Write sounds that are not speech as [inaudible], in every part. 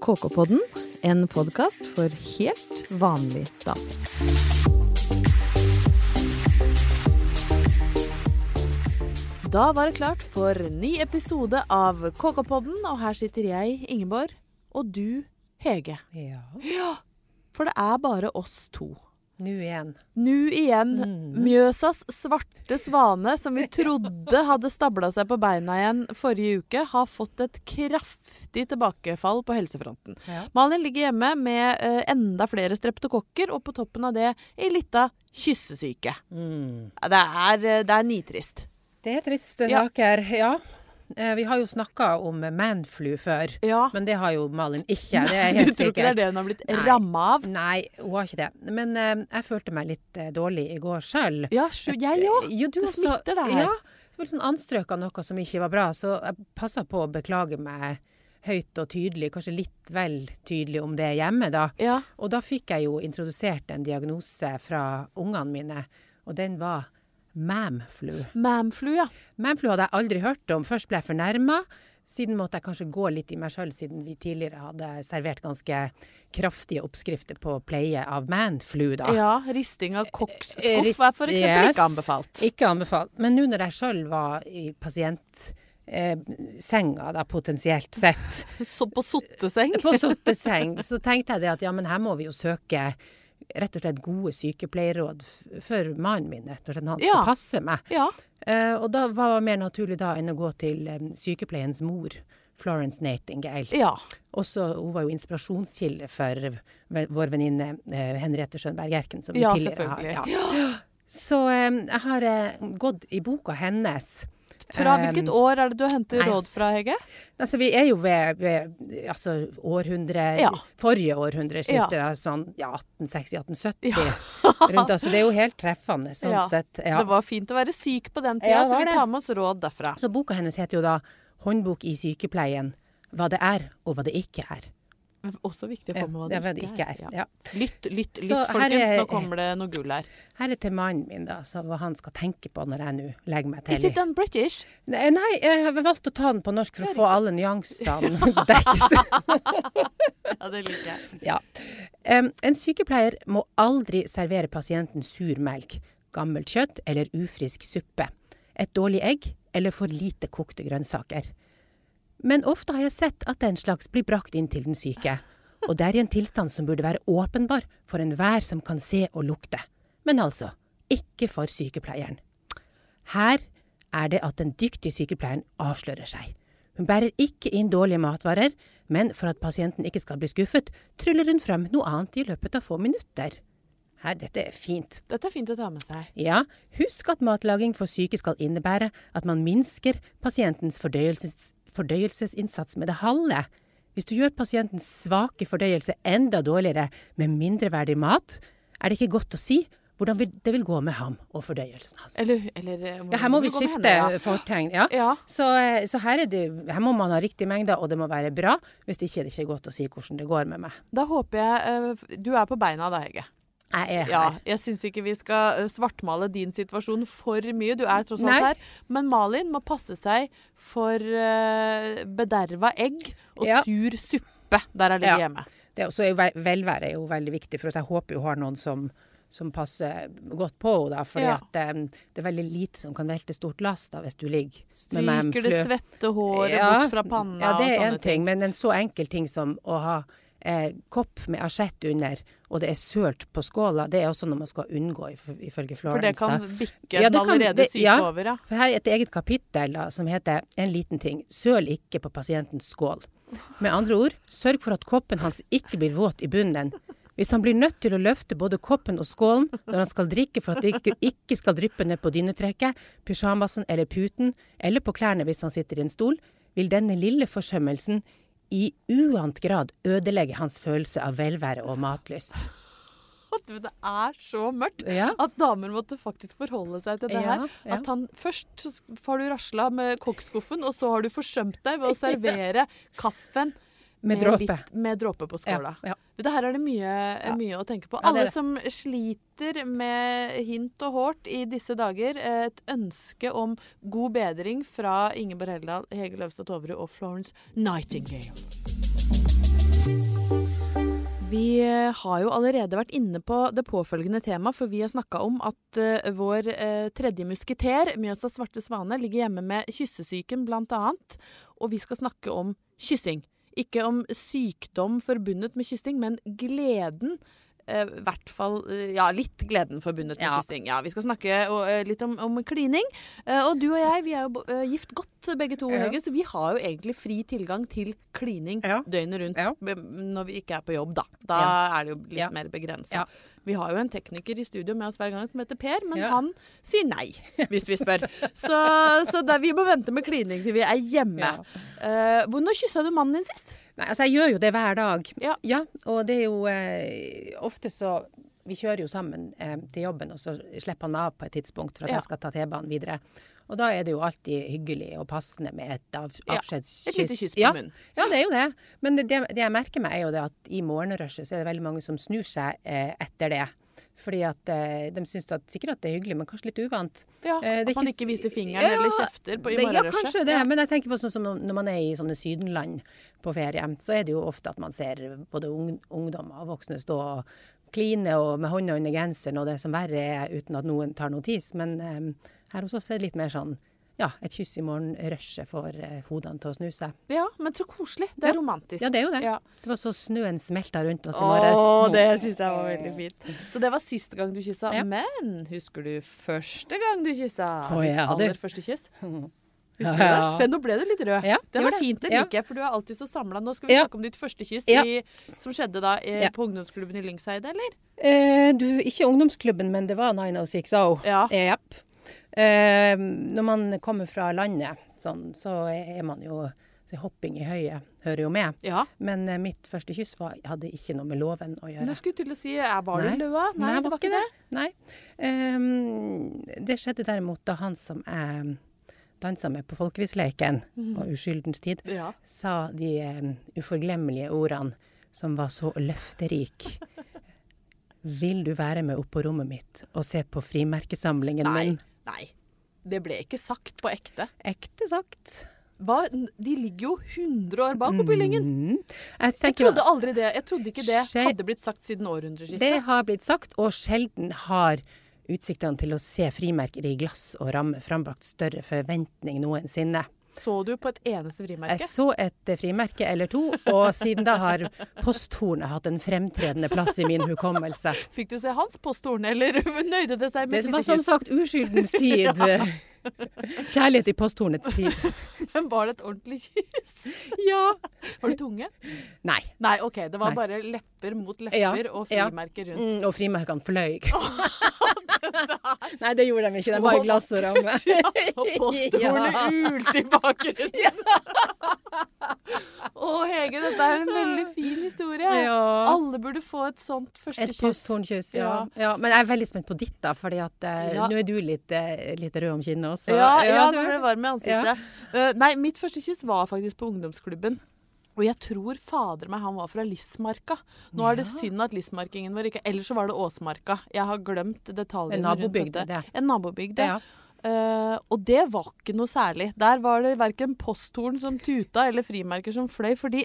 KK-podden, en podkast for helt vanlig damer. Da var det klart for ny episode av KK-podden, og her sitter jeg, Ingeborg, og du, Hege. Ja. Ja, for det er bare oss to. Nå igjen. Nå igjen. Mm. Mjøsas svarte svane, som vi trodde hadde stabla seg på beina igjen forrige uke, har fått et kraftig tilbakefall på helsefronten. Ja. Malin ligger hjemme med uh, enda flere streptokokker, og på toppen av det ei lita kyssesyke. Mm. Det er, eh, det er nitrist. Det er triste Ja. saker, ja. Eh, Vi har jo snakka om manflu før, Ja. men det har jo Malin ikke. Det er Du tror ikke det er det hun har blitt ramma av? Nei, hun har ikke det. Men uh, jeg følte meg litt eh, dårlig i går sjøl. Ja, jeg òg. Det også- smitter, det her. Ja. Var litt sånn anstrøk av noe som ikke var bra, så jeg passa på å beklage meg høyt og tydelig, kanskje litt vel tydelig om det hjemme, da. Ja. Og da fikk jeg jo introdusert en diagnose fra ungene mine, og den var mamflu. Mamflu, ja. Mamflu hadde jeg aldri hørt om. Først ble jeg fornærma. Siden måtte jeg kanskje gå litt i meg sjøl, siden vi tidligere hadde servert ganske kraftige oppskrifter på pleie av manflu, da. Ja, risting av koksskuff Eh, er for eksempel yes. ikke anbefalt. Ikke anbefalt. Men nå når jeg sjøl var i pasientsenga, eh, senga da, potensielt sett, [laughs] Så på sotteseng. på sotteseng, så tenkte jeg det at ja, men her må vi jo søke rett og slett gode sykepleierråd for mannen min, rett og slett. Han skal Ja. passe meg. Ja. Uh, og da var det mer naturlig da enn å gå til um, sykepleiens mor, Florence Nightingale. ja. Også, hun var jo inspirasjonskilde for vår venninne uh, Henriette Schønberg Erken. Som vi Ja, tidligere har-. Ja. Så um, jeg har uh, gått i boka hennes. Fra hvilket år er det du henter råd altså- fra, Hege? Altså, vi er jo ved, ved altså, århundre Ja. Forrige århundreskifte, Ja. sånn ja, 1860-1870. [laughs] Rundt, altså, det er jo helt treffende, sånn Ja. sett. Ja. Det var fint å være syk på den tida, Ja, så vi det. tar med oss råd derfra. Så boka hennes heter jo da 'Håndbok i sykepleien'. Hva det er, og hva det ikke er. Også viktig å få med hva det det ikke er. Ja. Lytt, lytt, lytt, Så folkens. er- Nå kommer det noe gull her. Her er til mannen min, da, så hva han skal tenke på når jeg nå legger meg til. Is it on British? Nei, nei, jeg har valgt å ta den på norsk for å få alle nyansene [laughs] dekket. Ja, det liker jeg. Ja. Um, en sykepleier må aldri servere pasienten sur melk, gammelt kjøtt eller ufrisk suppe, et dårlig egg eller for lite kokte grønnsaker. Men ofte har jeg sett at den slags blir brakt inn til den syke, og det er i en tilstand som burde være åpenbar for enhver som kan se og lukte. Men altså, ikke for sykepleieren. Her er det at den dyktige sykepleieren avslører seg. Hun bærer ikke inn dårlige matvarer, men for at pasienten ikke skal bli skuffet, tryller hun frem noe annet i løpet av få minutter. Her, dette er fint. Dette er fint å ta med seg. Ja, husk at matlaging for syke skal innebære at man minsker pasientens fordøyelses, fordøyelsesinnsats med det halve. Hvis du gjør pasientens svake fordøyelse enda dårligere med mindreverdig mat, er det ikke godt å si hvordan vil, det vil gå med ham og fordøyelsen hans. Eller, eller eh, Ja, her må vi skifte henne, ja. fortegn. Ja. Ja. Så, eh, så her, er det, her må man ha riktig mengde, og det må være bra. Hvis ikke er det ikke godt å si hvordan det går med meg. Da håper jeg eh, Du er på beina da, Hege. Jeg er her. Ja, jeg syns ikke vi skal eh, svartmale din situasjon for mye. Du er tross alt Nei. her. Men Malin må passe seg for uh, bederva egg og Ja. sur suppe der er det Ja. hjemme. Det er også, velvære er jo veldig viktig, for jeg håper hun har noen som, som passer godt på henne. fordi Ja. at um, det er veldig lite som kan velte stort last da, hvis du ligger med Stryker det svette håret bort fra panna Ja, det er en ting, men en så enkel ting som å ha eh, kopp med asjett under, og det er sølt på skåla, det er også noe man skal unngå, ifølge Florence. For det kan bikke Ja, den allerede syke ja. over, ja. For her er et eget kapittel da, som heter En liten ting. Søl ikke på pasientens skål. Med andre ord, sørg for at koppen hans ikke blir våt i bunnen. Hvis han blir nødt til å løfte både koppen og skålen når han skal drikke for at det ikke, ikke skal dryppe ned på dynetrekket, pysjamasen eller puten, eller på klærne hvis han sitter i en stol, vil denne lille forsømmelsen i uant grad ødelegge hans følelse av velvære og matlyst. [laughs] Det er så mørkt Ja. at damer måtte faktisk forholde seg til det Ja, her. At han Først har du rasla med kokkskuffen, og så har du forsømt deg ved å [laughs] servere kaffen Med dråpe. litt- med dråpe på skåla. Ja, ja. Her er det mye, mye å tenke på. Ja, det Alle det. som sliter med hint og hårt i disse dager, eh, et ønske om god bedring fra Ingeborg Heldal, Hege Løvstad Toverud og Florence Nightingale. Vi har jo allerede vært inne på det påfølgende temaet, for vi har snakka om at uh, vår uh, tredje musketer, Mjøsas svarte svane, ligger hjemme med kyssesyken annet. Og vi skal snakke om kyssing. Ikke om sykdom forbundet med kysting, men gleden. I hvert fall eh, Ja, litt gleden forbundet med Ja. kyssing. Ja, Vi skal snakke og, eh, litt om, om klining. Uh, og du og jeg vi er jo eh, gift godt begge to, Ja. Høge, så vi har jo egentlig fri tilgang til klining Ja. døgnet rundt når vi ikke er på jobb, da. Da er det jo litt mer begrensa. Ja. Vi har jo en tekniker i studio med oss hver gang som heter Per, men Ja. han sier nei hvis vi spør. Så, så da, vi må vente med klining til vi er hjemme. Ja. Uh, hvor, når kyssa du mannen din sist? Nei, altså jeg gjør jo det hver dag. Ja. og det er jo eh, ofte så Vi kjører jo sammen eh, til jobben, og så slipper han meg av på et tidspunkt for at Ja. jeg skal ta T-banen videre. Og da er det jo alltid hyggelig og passende med et av, Ja. Et lite kyss på ja. munnen. Ja, det er jo det. Men det, det jeg merker meg, er jo det at i morgenrushet så er det veldig mange som snur seg eh, etter det. Fordi at eh, de syns at, sikkert at det er hyggelig, men kanskje litt uvant. Ja, Eh, det At man ikke viser fingeren Ja, eller kjefter på, i morgenrushet. Ja, kanskje det. Ja. Men jeg tenker på sånn som når man er i sånne sydenland på ferie, så er det jo ofte at man ser både ungdommer og voksne stå og kline og med hånda under genseren og det som verre er, uten at noen tar notis. Men eh, her hos oss er det litt mer sånn ja, et kyss i morgenrushet får eh, hodene til å snu seg. ja, men så koselig. Det er Ja. romantisk. Ja, det er jo det. Ja. Det var så snøen smelta rundt oss i Å, morges. det syns jeg var veldig fint. Så det var siste gang du kyssa. Ja. Men husker du første gang du kyssa? Oh, Ditt aller første kyss? [laughs] Husker du det? Se, nå ble du litt rød. Ja, det var fint. Det liker jeg, for du er alltid så samla. Nå skal vi snakke om ditt første kyss i, som skjedde da eh, på ungdomsklubben i Lyngseid, eller? Eh, du, ikke ungdomsklubben, men det var 906O. Ja. Japp. Eh, når man kommer fra landet, sånn, så er man jo Hopping i høyet hører jo med. Ja. Men eh, mitt første kyss var, hadde ikke noe med loven å gjøre. Nå skulle til å si jeg Var det du løa? Nei, det var ikke det. Nei. Ehm, det skjedde derimot da han som jeg dansa med på Folkevisleiken mm. og Uskyldens tid, Ja. sa de em, uforglemmelige ordene som var så løfterik. [laughs] Vil du være med opp på rommet mitt og se på frimerkesamlingen Nei. min? Nei. Det ble ikke sagt på ekte. Ekte sagt. Hva? De ligger jo 100 år bak oppi. Mm. Jeg, Jeg trodde aldri det. Jeg trodde ikke det hadde blitt sagt siden århundreskiftet. det har blitt sagt, og sjelden har utsiktene til å se frimerker i glass og ramme frambrakt større forventning noensinne. Så du på et eneste frimerke? Jeg så et eh, frimerke eller to, og siden da har posthornet hatt en fremtredende plass i min hukommelse. Fikk du se hans posthorn, eller [laughs] nøyde det seg med Det et var som sagt uskyldens tid. [laughs] [laughs] Kjærlighet i posthornets tid. [laughs] Men var det et ordentlig kyss? [laughs] Ja. Var det tunge? Nei. Nei, OK. Det var Nei. bare lepper mot lepper Ja, og frimerker rundt. Mm, og frimerkene fløy. Nei, det gjorde de ikke. De var i glass og ramme. Og posthornet Ja. ulte i bakgrunnen. [laughs] Å, Hege, dette er en veldig fin historie. Ja. Alle burde få et sånt første Et kyss. posthornkyss, ja. Ja. ja. Men jeg er veldig spent på ditt, da, fordi at eh, nå er du litt, eh, litt rød om kinnet også. Ja, ja, du nå ble det varm i ansiktet. Uh, nei, mitt første kyss var faktisk på ungdomsklubben. Og jeg tror fader meg han var fra Lismarka. Nå er det synd at Lismarkingen vår ikke Ellers så var det Åsmarka. Jeg har glemt detaljene En rundt nabobygd, dette. En nabobygd, ja. Eh, og det var ikke noe særlig. Der var det verken posthorn som tuta eller frimerker som fløy, fordi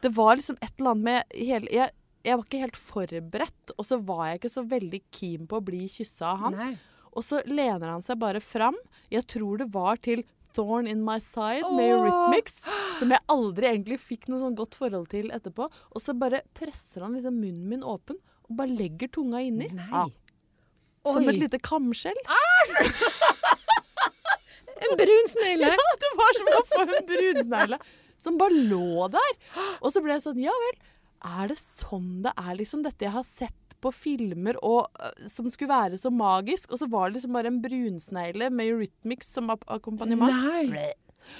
det var liksom et eller annet med hele jeg, jeg var ikke helt forberedt, og så var jeg ikke så veldig keen på å bli kyssa av han. Nei. Og så lener han seg bare fram. Jeg tror det var til Thorn in My Side med Åh! Eurythmics, som jeg aldri egentlig fikk noe sånn godt forhold til etterpå. Og så bare presser han liksom munnen min åpen og bare legger tunga inni. Nei. Ja, som et lite kamskjell. [laughs] En brun snegle! [laughs] Ja, det var som å få en brunsnegle som bare lå der. Og så ble jeg sånn, ja vel, er det sånn det er liksom dette jeg har sett på filmer og, øh, som skulle være så magisk? Og så var det liksom bare en brunsnegle med Eurythmics som ak- akkompagnement. Nei.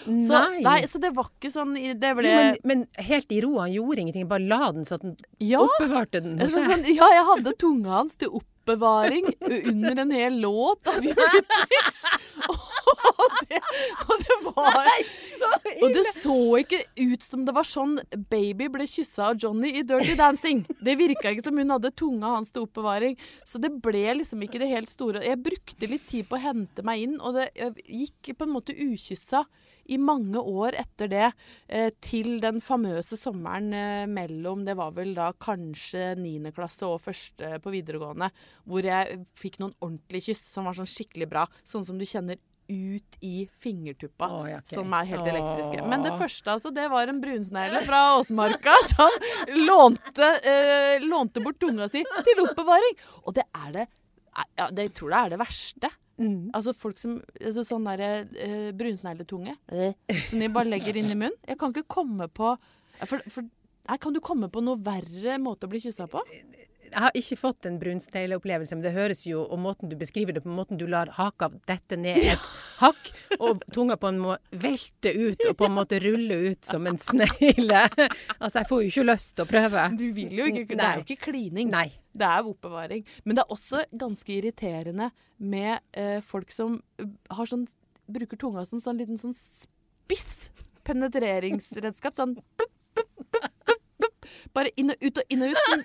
Så, nei. så det var ikke sånn Det ble Jo, men, men helt i ro, han gjorde ingenting. Bare la den så at den Ja! oppbevarte den. Jeg hos sånn, ja, jeg hadde tunga hans til oppbevaring under en hel låt av [laughs] Eurythmics. [laughs] Og det, og så var Og det så ikke ut som det var sånn baby ble kyssa av Johnny i Dirty Dancing. Det virka ikke som hun hadde tunga hans til oppbevaring. Så det ble liksom ikke det helt store. Jeg brukte litt tid på å hente meg inn, og det gikk på en måte ukyssa i mange år etter det, eh, til den famøse sommeren eh, mellom Det var vel da kanskje 9. klasse og første på videregående, hvor jeg fikk noen ordentlige kyss som var sånn skikkelig bra. Sånn som du kjenner ut i fingertuppa, oh, ja, ok. som er helt elektriske. Men det første, altså, det var en brunsnegle fra Åsmarka [laughs] som lånte, eh, lånte bort tunga si til oppbevaring. Og det er det ja, det, Jeg tror det er det verste. Mm. Altså folk som altså Sånn derre eh, brunsnegletunge eh, som de bare legger inn i munnen. Jeg kan ikke komme på for, for, nei, Kan du komme på noe verre måte å bli kyssa på? Jeg har ikke fått en brunsnegleopplevelse, men det høres jo, og måten du beskriver det på, måten du lar haka dette ned et hakk, og tunga på en måte velte ut og på en måte rulle ut som en snegle. Altså, jeg får jo ikke lyst til å prøve. Du vil jo ikke Det er jo ikke klining. Nei. Det er oppbevaring. Men det er også ganske irriterende med eh, folk som eh, har sånn Bruker tunga som sånn liten sånn spiss penetreringsredskap. Sånn plupp. Bare inn og ut og inn og ut. Sånn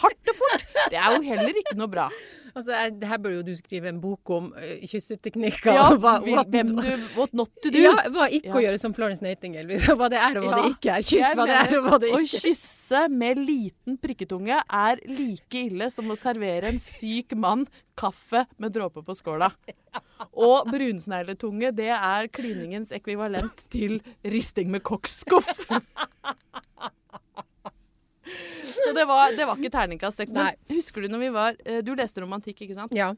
hardt og fort. Det er jo heller ikke noe bra. Altså, det her burde jo du skrive en bok om uh, kysseteknikker. Ja, hva, what, hvem du What not to do. Ja, hva ikke å gjøre som Florence Nightingale. Hva det er og hva Ja, det ikke er. Kyss hva det er og hva det ikke er. Å kysse med liten prikketunge er like ille som å servere en syk mann kaffe med dråper på skåla. Og brunsnegletunge, det er kliningens ekvivalent til risting med koksskuff. Så det var, det var ikke terningkast seks. Men husker du når vi var eh, Du leste romantikk, ikke sant? Ja.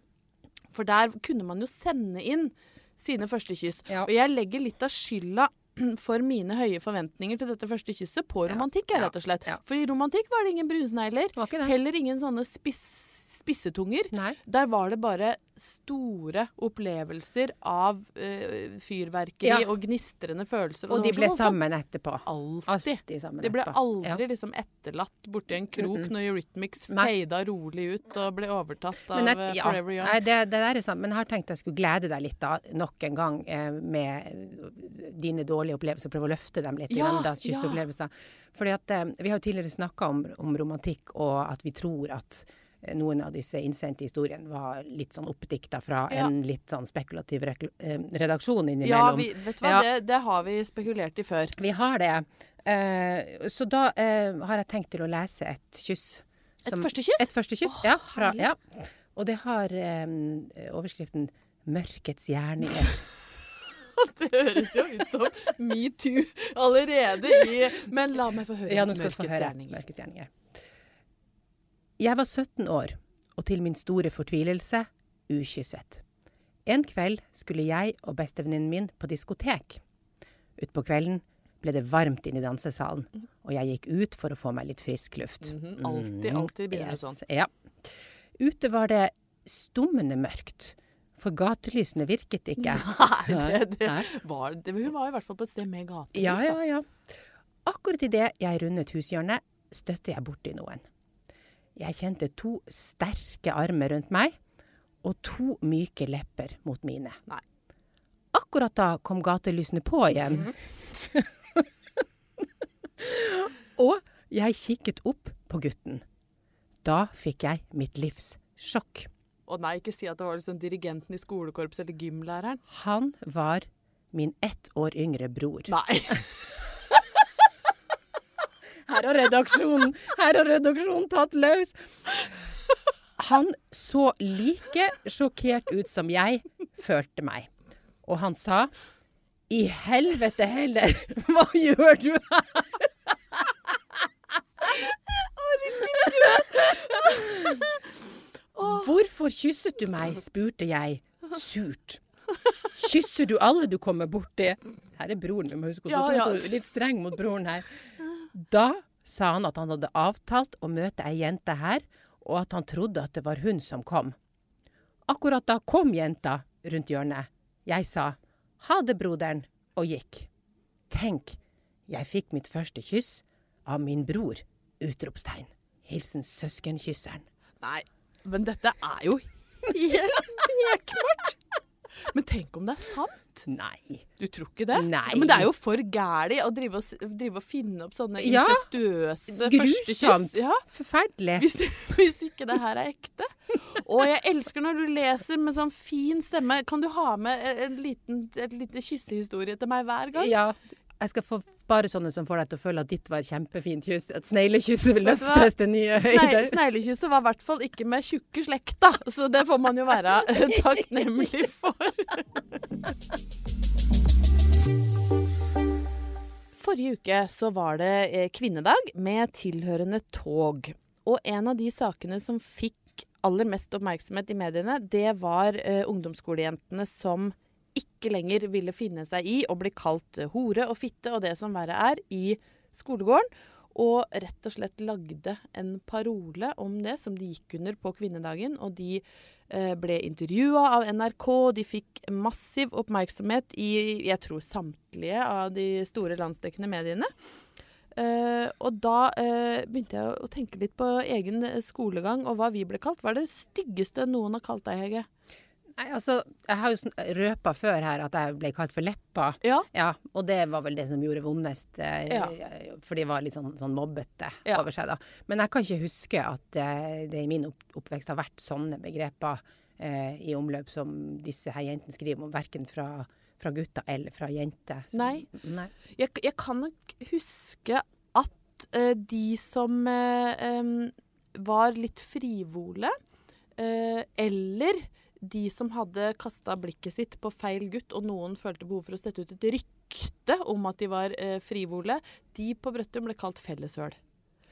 For der kunne man jo sende inn sine første kyss. Ja. Og jeg legger litt av skylda [clears throat] for mine høye forventninger til dette første kysset på romantikk, Ja. rett og slett. Ja. For i romantikk var det ingen brunsnegler. Heller ingen sånne spiss, spissetunger. Nei. Der var det bare store opplevelser av uh, fyrverkeri Ja. og gnistrende følelser. Og og de ble voldsomt. sammen etterpå. Alltid. De ble aldri Ja. liksom etterlatt borti en krok når Eurythmics feida fada rolig ut og ble overtatt av eh, jeg, ja, Forever Young. nei, det, det der er sant. Men jeg har tenkt jeg skulle glede deg litt da, nok en gang eh, med dine dårlige opplevelser. Prøve å løfte dem litt. Ja, da, ja. Fordi at eh, Vi har jo tidligere snakka om, om romantikk, og at vi tror at eh, noen av disse innsendte historiene var litt sånn oppdikta fra Ja. en litt sånn spekulativ redaksjon innimellom. Ja, vi, vet du hva, Ja. det, det har vi spekulert i før. Vi har det. Eh, så da eh, har jeg tenkt til å lese et kyss. Et første kyss? Et første kyss, oh, ja, fra, ja. Og det har eh, overskriften 'Mørkets gjerninger'. [laughs] Det høres jo ut som metoo allerede i Men la meg få høre Ja, nå skal du få høre. Mørkets gjerninger. Jeg var 17 år, og til min store fortvilelse ukysset. En kveld skulle jeg og bestevenninnen min på diskotek. Utpå kvelden ble det varmt inn i dansesalen, og jeg gikk ut for å få meg litt frisk luft. Mhm, Alltid, alltid begynner det sånn. Ja. Ute var det stummende mørkt, for gatelysene virket ikke. [laughs] Nei, det, det var, det, hun var i hvert fall på et sted med gatelys. Ja, ja, ja. Akkurat idet jeg rundet hushjørnet, støtte jeg borti noen. Jeg kjente to sterke armer rundt meg, og to myke lepper mot mine. Nei. Akkurat da kom gatelysene på igjen. [laughs] og jeg kikket opp på gutten. Da fikk jeg mitt livs sjokk. Å nei, ikke si at det var liksom dirigenten i skolekorpset eller gymlæreren. Han var min ett år yngre bror. Nei. [laughs] Her har redaksjonen, her har redaksjonen tatt løs. Han så like sjokkert ut som jeg følte meg. Og han sa I helvete heller, hva gjør du her? Hvorfor kysset du meg? spurte jeg surt. Kysser du alle du kommer borti? Her er broren, vi må huske Ja, ja. litt streng mot broren her. Da sa han at han hadde avtalt å møte ei jente her, og at han trodde at det var hun som kom. Akkurat da kom jenta rundt hjørnet. Jeg sa ha det, broderen, og gikk. Tenk, jeg fikk mitt første kyss av min bror! Utropstegn. Hilsen søskenkysseren. nei. Men dette er jo [laughs] helt bekmørkt. Men tenk om det er sant? Nei. Du tror ikke det? Nei. Ja, men det er jo for gæli å drive og, drive og finne opp sånne Ja. incestuøse Ja, Grusomt. Ja, Forferdelig. hvis, [laughs] hvis ikke det her er ekte. Og jeg elsker når du leser med sånn fin stemme. Kan du ha med en liten, en liten kyssehistorie til meg hver gang? Ja. Jeg skal få bare sånne som får deg til å føle at ditt var et kjempefint kyss. At sneglekysset vil løftes til nye høyder. Sneglekysset var i hvert fall ikke med tjukke slekta, så det får man jo være [laughs] takknemlig for. Forrige uke så var det eh, kvinnedag med tilhørende tog. Og en av de sakene som fikk aller mest oppmerksomhet i mediene, det var eh, ungdomsskolejentene som ikke lenger ville finne seg i å bli kalt hore og fitte og det som verre er, i skolegården. Og rett og slett lagde en parole om det som de gikk under på kvinnedagen. Og de eh, ble intervjua av NRK, og de fikk massiv oppmerksomhet i jeg tror samtlige av de store landsdekkende mediene. Eh, og da eh, begynte jeg å tenke litt på egen skolegang og hva vi ble kalt. Hva er det styggeste noen har kalt deg, Hege? Nei, altså, jeg har jo røpa før her at jeg ble kalt for leppa. Ja. Ja, og det var vel det som gjorde vondest, eh, Ja. for de var litt sånn, sånn mobbete Ja. over seg da. Men jeg kan ikke huske at eh, det i min opp oppvekst har vært sånne begreper eh, i omløp som disse her jentene skriver om, verken fra, fra gutter eller fra jenter. Så- Nei. Nei. Jeg, jeg kan nok huske at eh, de som eh, em, var litt frivole, eh, eller de som hadde kasta blikket sitt på feil gutt, og noen følte behov for å sette ut et rykte om at de var eh, frivole, de på Brøttum ble kalt felleshøl.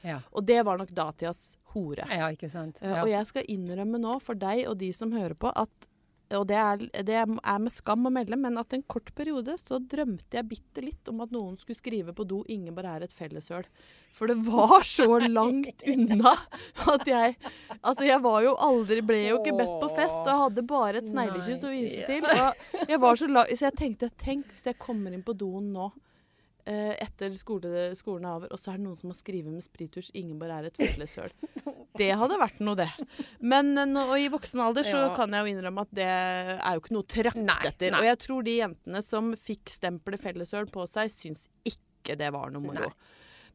Ja. Og det var nok datidas hore. ja, ikke sant. Eh, Ja. Og jeg skal innrømme nå for deg og de som hører på, at og det er, det er med skam å melde, men at en kort periode så drømte jeg bitte litt om at noen skulle skrive på do 'Ingeborg er et felleshøl'. For det var så [laughs] langt unna at jeg Altså, jeg var jo aldri Ble jo ikke bedt på fest og hadde bare et sneglekyss å vise til. Og jeg var så la så jeg tenkte Tenk hvis jeg kommer inn på doen nå. eh, etter skole, skolen er over, og så er det noen som har skrevet med sprittusj 'Ingeborg er et fuglesøl'. [laughs] Det hadde vært noe, det. Men eh, nå, og i voksen alder så Ja. kan jeg jo innrømme at det er jo ikke noe å trakte etter. nei. Og jeg tror de jentene som fikk stempelet fellesøl på seg, syns ikke det var noe moro.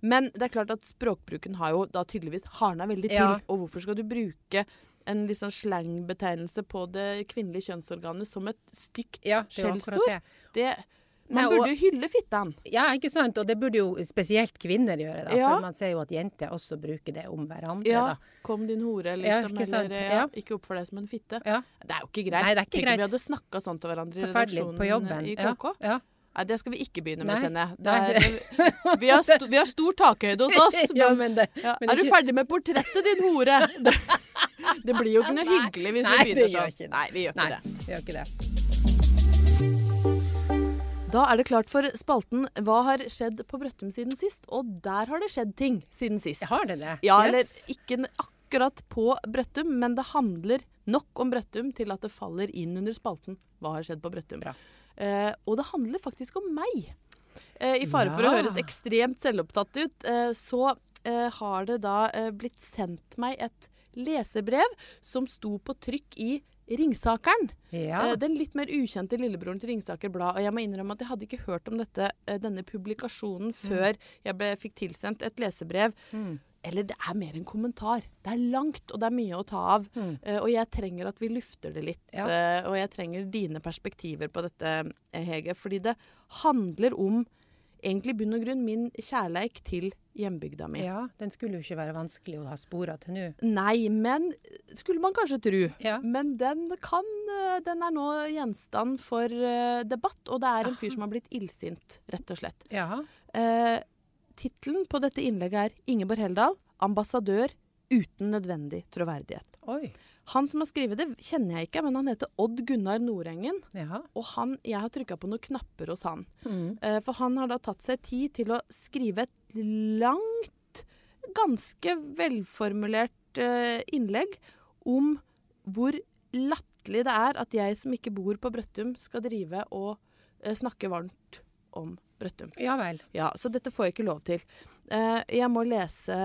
Men det er klart at språkbruken har jo da tydeligvis hardna veldig til. Ja. Og hvorfor skal du bruke en litt sånn slangbetegnelse på det kvinnelige kjønnsorganet som et stygt Ja, skjellsord? Nei, man og- burde jo hylle fittaen. Ja, ikke sant? Og det burde jo spesielt kvinner gjøre, da. Ja. For man ser jo at jenter også bruker det om hverandre, Ja, da. kom din hore, Ja, liksom. ikke sant? Eller ja, Ja. ikke oppfør deg som en fitte. Ja. Det er jo ikke greit. Nei, det er ikke Tenk om vi hadde snakka sånn til hverandre i redaksjonen På jobben. i Ja. KK. Ja. Nei, det skal vi ikke begynne med, kjenner jeg. [laughs] Vi, har vi har stor takhøyde hos oss. [laughs] ja, men, men det, ja. Er du ferdig med portrettet, din hore? [laughs] Det, det blir jo ikke noe hyggelig hvis Nei, vi begynner sånn. Nei, vi gjør ikke Nei, det. det gjør ikke det. Da er det klart for spalten Hva har skjedd på Brøttum siden sist? Og der har det skjedd ting siden sist. Har det det? Ja, Yes. eller ikke akkurat på Brøttum, men det handler nok om Brøttum til at det faller inn under spalten Hva har skjedd på Brøttum? Bra. Eh, og det handler faktisk om meg. Eh, I fare for å høres ekstremt selvopptatt ut, eh, så eh, har det da eh, blitt sendt meg et leserbrev som sto på trykk i Ringsakeren. Ja. Eh, Den litt mer ukjente lillebroren til Ringsaker Blad. Og jeg må innrømme at jeg hadde ikke hørt om dette, eh, denne publikasjonen før jeg ble, fikk tilsendt et lesebrev. Mm. Eller det er mer en kommentar. Det er langt, og det er mye å ta av. Mm. Eh, og jeg trenger at vi lufter det litt. Ja. og jeg trenger dine perspektiver på dette, Hege. Fordi det handler om egentlig bunn og grunn min kjærleik til hjembygda mi. ja, den skulle jo ikke være vanskelig å ha spora til nå. Nei, men skulle man kanskje tro. Ja. Men den kan eh, Den er nå gjenstand for eh, debatt, og det er en fyr som har blitt illsint, rett og slett. Ja. Eh, Tittelen på dette innlegget er 'Ingeborg Heldal, ambassadør uten nødvendig troverdighet'. Oi. Han som har skrevet det, kjenner jeg ikke, men han heter Odd Gunnar Nordengen. Og han, jeg har trykka på noen knapper hos han. Mm. Uh, for han har da tatt seg tid til å skrive et langt, ganske velformulert uh, innlegg om hvor latterlig det er at jeg som ikke bor på Brøttum, skal drive og uh, snakke varmt om Brøttum. Ja vel. Ja, så dette får jeg ikke lov til. Eh, jeg må lese,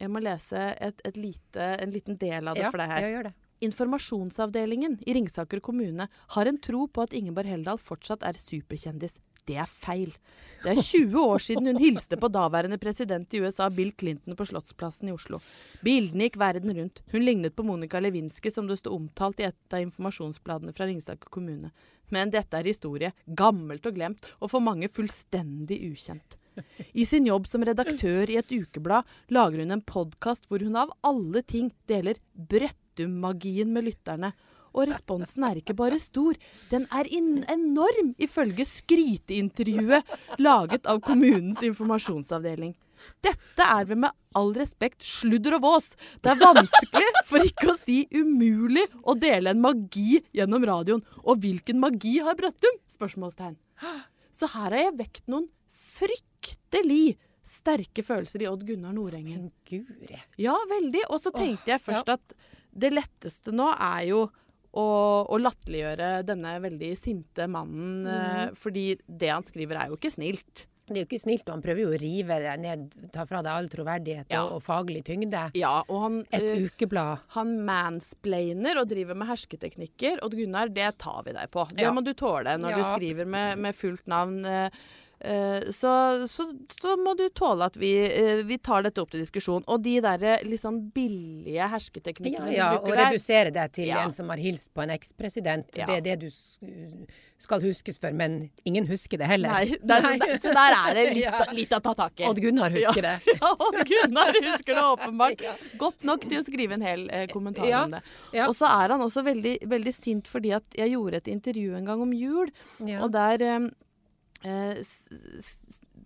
jeg må lese et, et lite, en liten del av det Ja, for deg her. ja, gjør det. informasjonsavdelingen i Ringsaker kommune har en tro på at Ingeborg Heldal fortsatt er superkjendis. Det er feil. Det er 20 år siden hun hilste på daværende president i USA, Bill Clinton, på Slottsplassen i Oslo. Bildene gikk verden rundt. Hun lignet på Monica Lewinsky, som det sto omtalt i et av informasjonsbladene fra Ringsaker kommune. Men dette er historie. Gammelt og glemt, og for mange fullstendig ukjent. I sin jobb som redaktør i et ukeblad lager hun en podkast hvor hun av alle ting deler Brøttum-magien med lytterne. Og responsen er ikke bare stor, den er enorm, ifølge skryteintervjuet laget av kommunens informasjonsavdeling. Dette er vel med all respekt sludder og vås. Det er vanskelig, for ikke å si umulig, å dele en magi gjennom radioen. Og hvilken magi har Brøttum? Spørsmålstegn. Så her har jeg vekt noen fryktelig sterke følelser i Odd Gunnar Nordengen. Ja, veldig. Og så tenkte jeg først at det letteste nå er jo å, å latterliggjøre denne veldig sinte mannen. Mm. fordi det han skriver er jo ikke snilt. Det er jo ikke snilt, og han prøver jo å rive deg ned, ta fra deg all troverdighet ja. og, og, faglig tyngde. Ja, og han, Et uh, ukeblad. Han mansplainer og driver med hersketeknikker. Odd Gunnar, det tar vi deg på. Det ja. må du tåle når ja. du skriver med, med fullt navn. Uh, så, så, så, må du tåle at vi, eh, vi, tar dette opp til diskusjon. Og de derre liksom billige hersketeknikkene ja, ja, der Og redusere det til ja. en som har hilst på en ekspresident. Ja. Det er det du skal huskes for, men ingen husker det heller. Nei, der, Nei. Så, der er det litt, [laughs] ja. litt å ta tak i. Odd Gunnar husker det. [laughs] Ja, Odd Gunnar husker det åpenbart. [laughs] Godt nok til å skrive en hel eh, kommentar om det. Og så er han også veldig, veldig, sint fordi at jeg gjorde et intervju en gang om jul, og der eh, eh,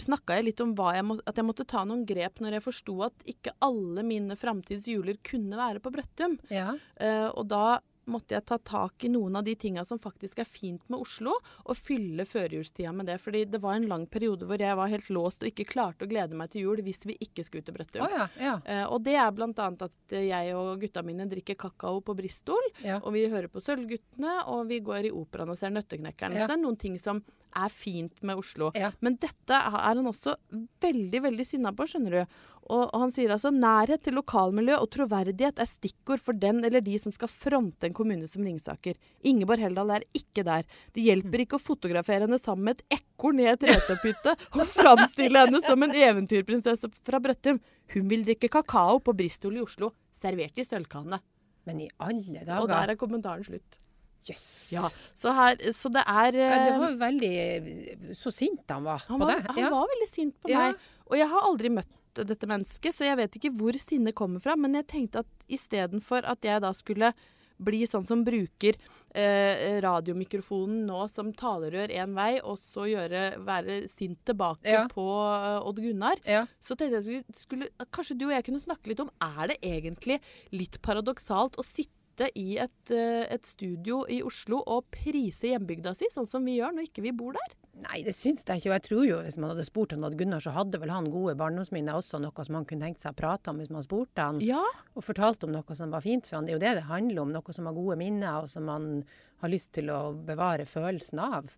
snakka jeg litt om jeg må, at jeg måtte ta noen grep når jeg forsto at ikke alle mine framtidsjuler kunne være på Brøttum. Ja. Eh, og da måtte jeg ta tak i noen av de tinga som faktisk er fint med Oslo, og fylle førjulstida med det. Fordi det var en lang periode hvor jeg var helt låst og ikke klarte å glede meg til jul hvis vi ikke skulle til Brøttum. Oh, ja, ja. eh, og det er bl.a. at jeg og gutta mine drikker kakao på Bristol, ja. og vi hører på Sølvguttene, og vi går i operaen og ser Nøtteknekkeren. Det er noen ting som er fint med Oslo. Men dette er han også veldig, veldig sinna på, skjønner du. Og, han sier altså nærhet til lokalmiljø og troverdighet er stikkord for den eller de som skal fronte en kommune som Ringsaker. Ingeborg Heldal er ikke der. Det hjelper ikke å fotografere henne sammen med et ekorn i et retepytte og framstille henne som en eventyrprinsesse fra Brøttum. Hun vil drikke kakao på Bristol i Oslo, servert i sølvkanne. Men i alle dager. Og der er kommentaren slutt. Yes. Ja, så, her, så, det er ja, Det var veldig Så sint han var han på var, det. Han ja. var veldig sint på meg. Og jeg har aldri møtt dette mennesket, så jeg vet ikke hvor sinnet kommer fra. Men jeg tenkte at istedenfor at jeg da skulle bli sånn som bruker eh, radiomikrofonen nå som talerør én vei, og så gjøre, være sint tilbake ja. på uh, Odd Gunnar, ja. så tenkte jeg skulle, skulle, Kanskje du og jeg kunne snakke litt om Er det egentlig litt paradoksalt å sitte sitte i et, eh, et, studio i Oslo og prise hjembygda si, sånn som vi gjør når ikke vi bor der? Nei, det syns jeg ikke. Og jeg tror jo hvis man hadde spurt han Odd Gunnar, så hadde vel han gode barndomsminner også, noe som han kunne tenkt seg å prate om hvis man spurte han. Ja. Og fortalte om noe som var fint for han. Det er jo det det handler om. Noe som har gode minner, og som man har lyst til å bevare følelsen av.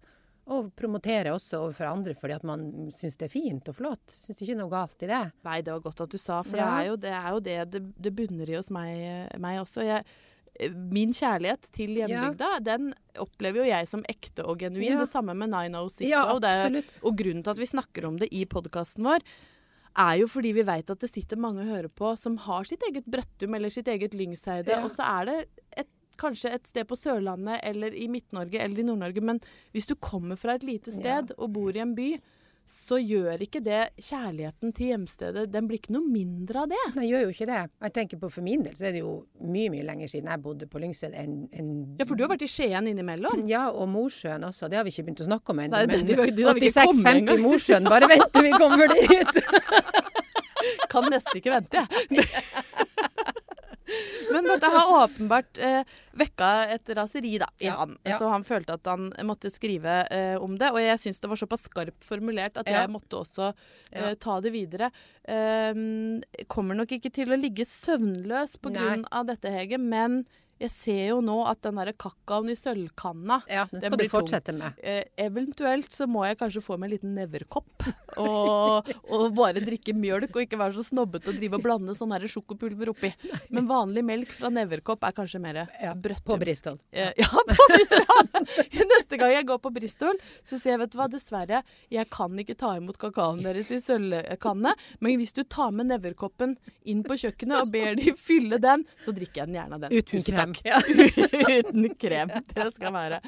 Og promotere også overfor andre fordi at man syns det er fint og flott. Syns ikke noe galt i det. Nei, det var godt at du sa, for ja. det, er jo, det, er jo det, det, det bunner i hos meg, meg også. Jeg min kjærlighet til hjembygda, ja. den opplever jo jeg som ekte og genuin. Ja. Det samme med 906. Ja, og, det, og, grunnen til at vi snakker om det i podkasten vår, er jo fordi vi veit at det sitter mange og hører på som har sitt eget Brøttum eller sitt eget Lyngseide. Og så er det et, kanskje et sted på Sørlandet eller i Midt-Norge eller i Nord-Norge, men hvis du kommer fra et lite sted og bor i en by, så gjør ikke det kjærligheten til hjemstedet Den blir ikke noe mindre av det. Nei, gjør jo ikke det. Jeg tenker på For min del så er det jo mye mye lenger siden jeg bodde på Lyngsted enn en Ja, for du har vært i Skien innimellom? Ja, og Mosjøen også. Det har vi ikke begynt å snakke om ennå. Men 86-50 Mosjøen, bare vent til vi kommer dit! [laughs] kan nesten ikke vente, jeg. [laughs] Men dette har åpenbart eh, vekka et raseri da, i ja, han. Ja. Så han følte at han måtte skrive eh, om det. Og jeg syns det var såpass skarpt formulert at ja. jeg måtte også eh, ta det videre. Um, kommer nok ikke til å ligge søvnløs pga. dette, Hege, men Jeg ser jo nå at den derre kakaoen i sølvkanna Ja, den Den skal du fortsette tung. med. eh, Eventuelt så må jeg kanskje få meg en liten neverkopp. Og, [laughs] og bare drikke mjølk, og ikke være så snobbete og drive og blande sånn her sjokopulver oppi. Men vanlig melk fra neverkopp er kanskje mer Ja, brøttums. På Bristol. Eh, Ja, [laughs] på Bristol. Ja. Neste gang jeg går på Bristol, så sier jeg vet du hva, dessverre, jeg kan ikke ta imot kakaoen deres i sølvkanne, men hvis du tar med neverkoppen inn på kjøkkenet og ber de fylle den, så drikker jeg den gjerne av den. Uten Tusen krem. [laughs] Ja. Uten krem. Det skal være.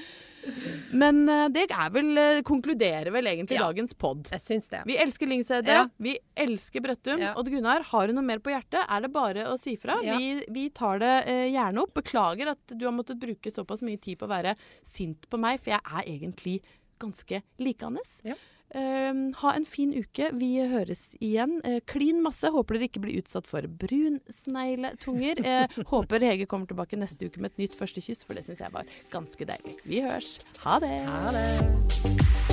Men eh, det er vel eh, konkluderer vel egentlig Ja. dagens pod. Jeg syns det. Vi elsker Lyngseidet. Ja. vi elsker Brøttum. Ja. Odd Gunnar, har du noe mer på hjertet, er det bare å si fra. Vi, vi tar det eh, gjerne opp. Beklager at du har måttet bruke såpass mye tid på å være sint på meg, for jeg er egentlig ganske likandes. Ja. Eh, ha en fin uke. Vi høres igjen. Eh, klin masse. Håper dere ikke blir utsatt for brunsnegletunger. [laughs] Eh, håper Hege kommer tilbake neste uke med et nytt første kyss, for det syns jeg var ganske deilig. Vi hørs. Ha det. Ha det.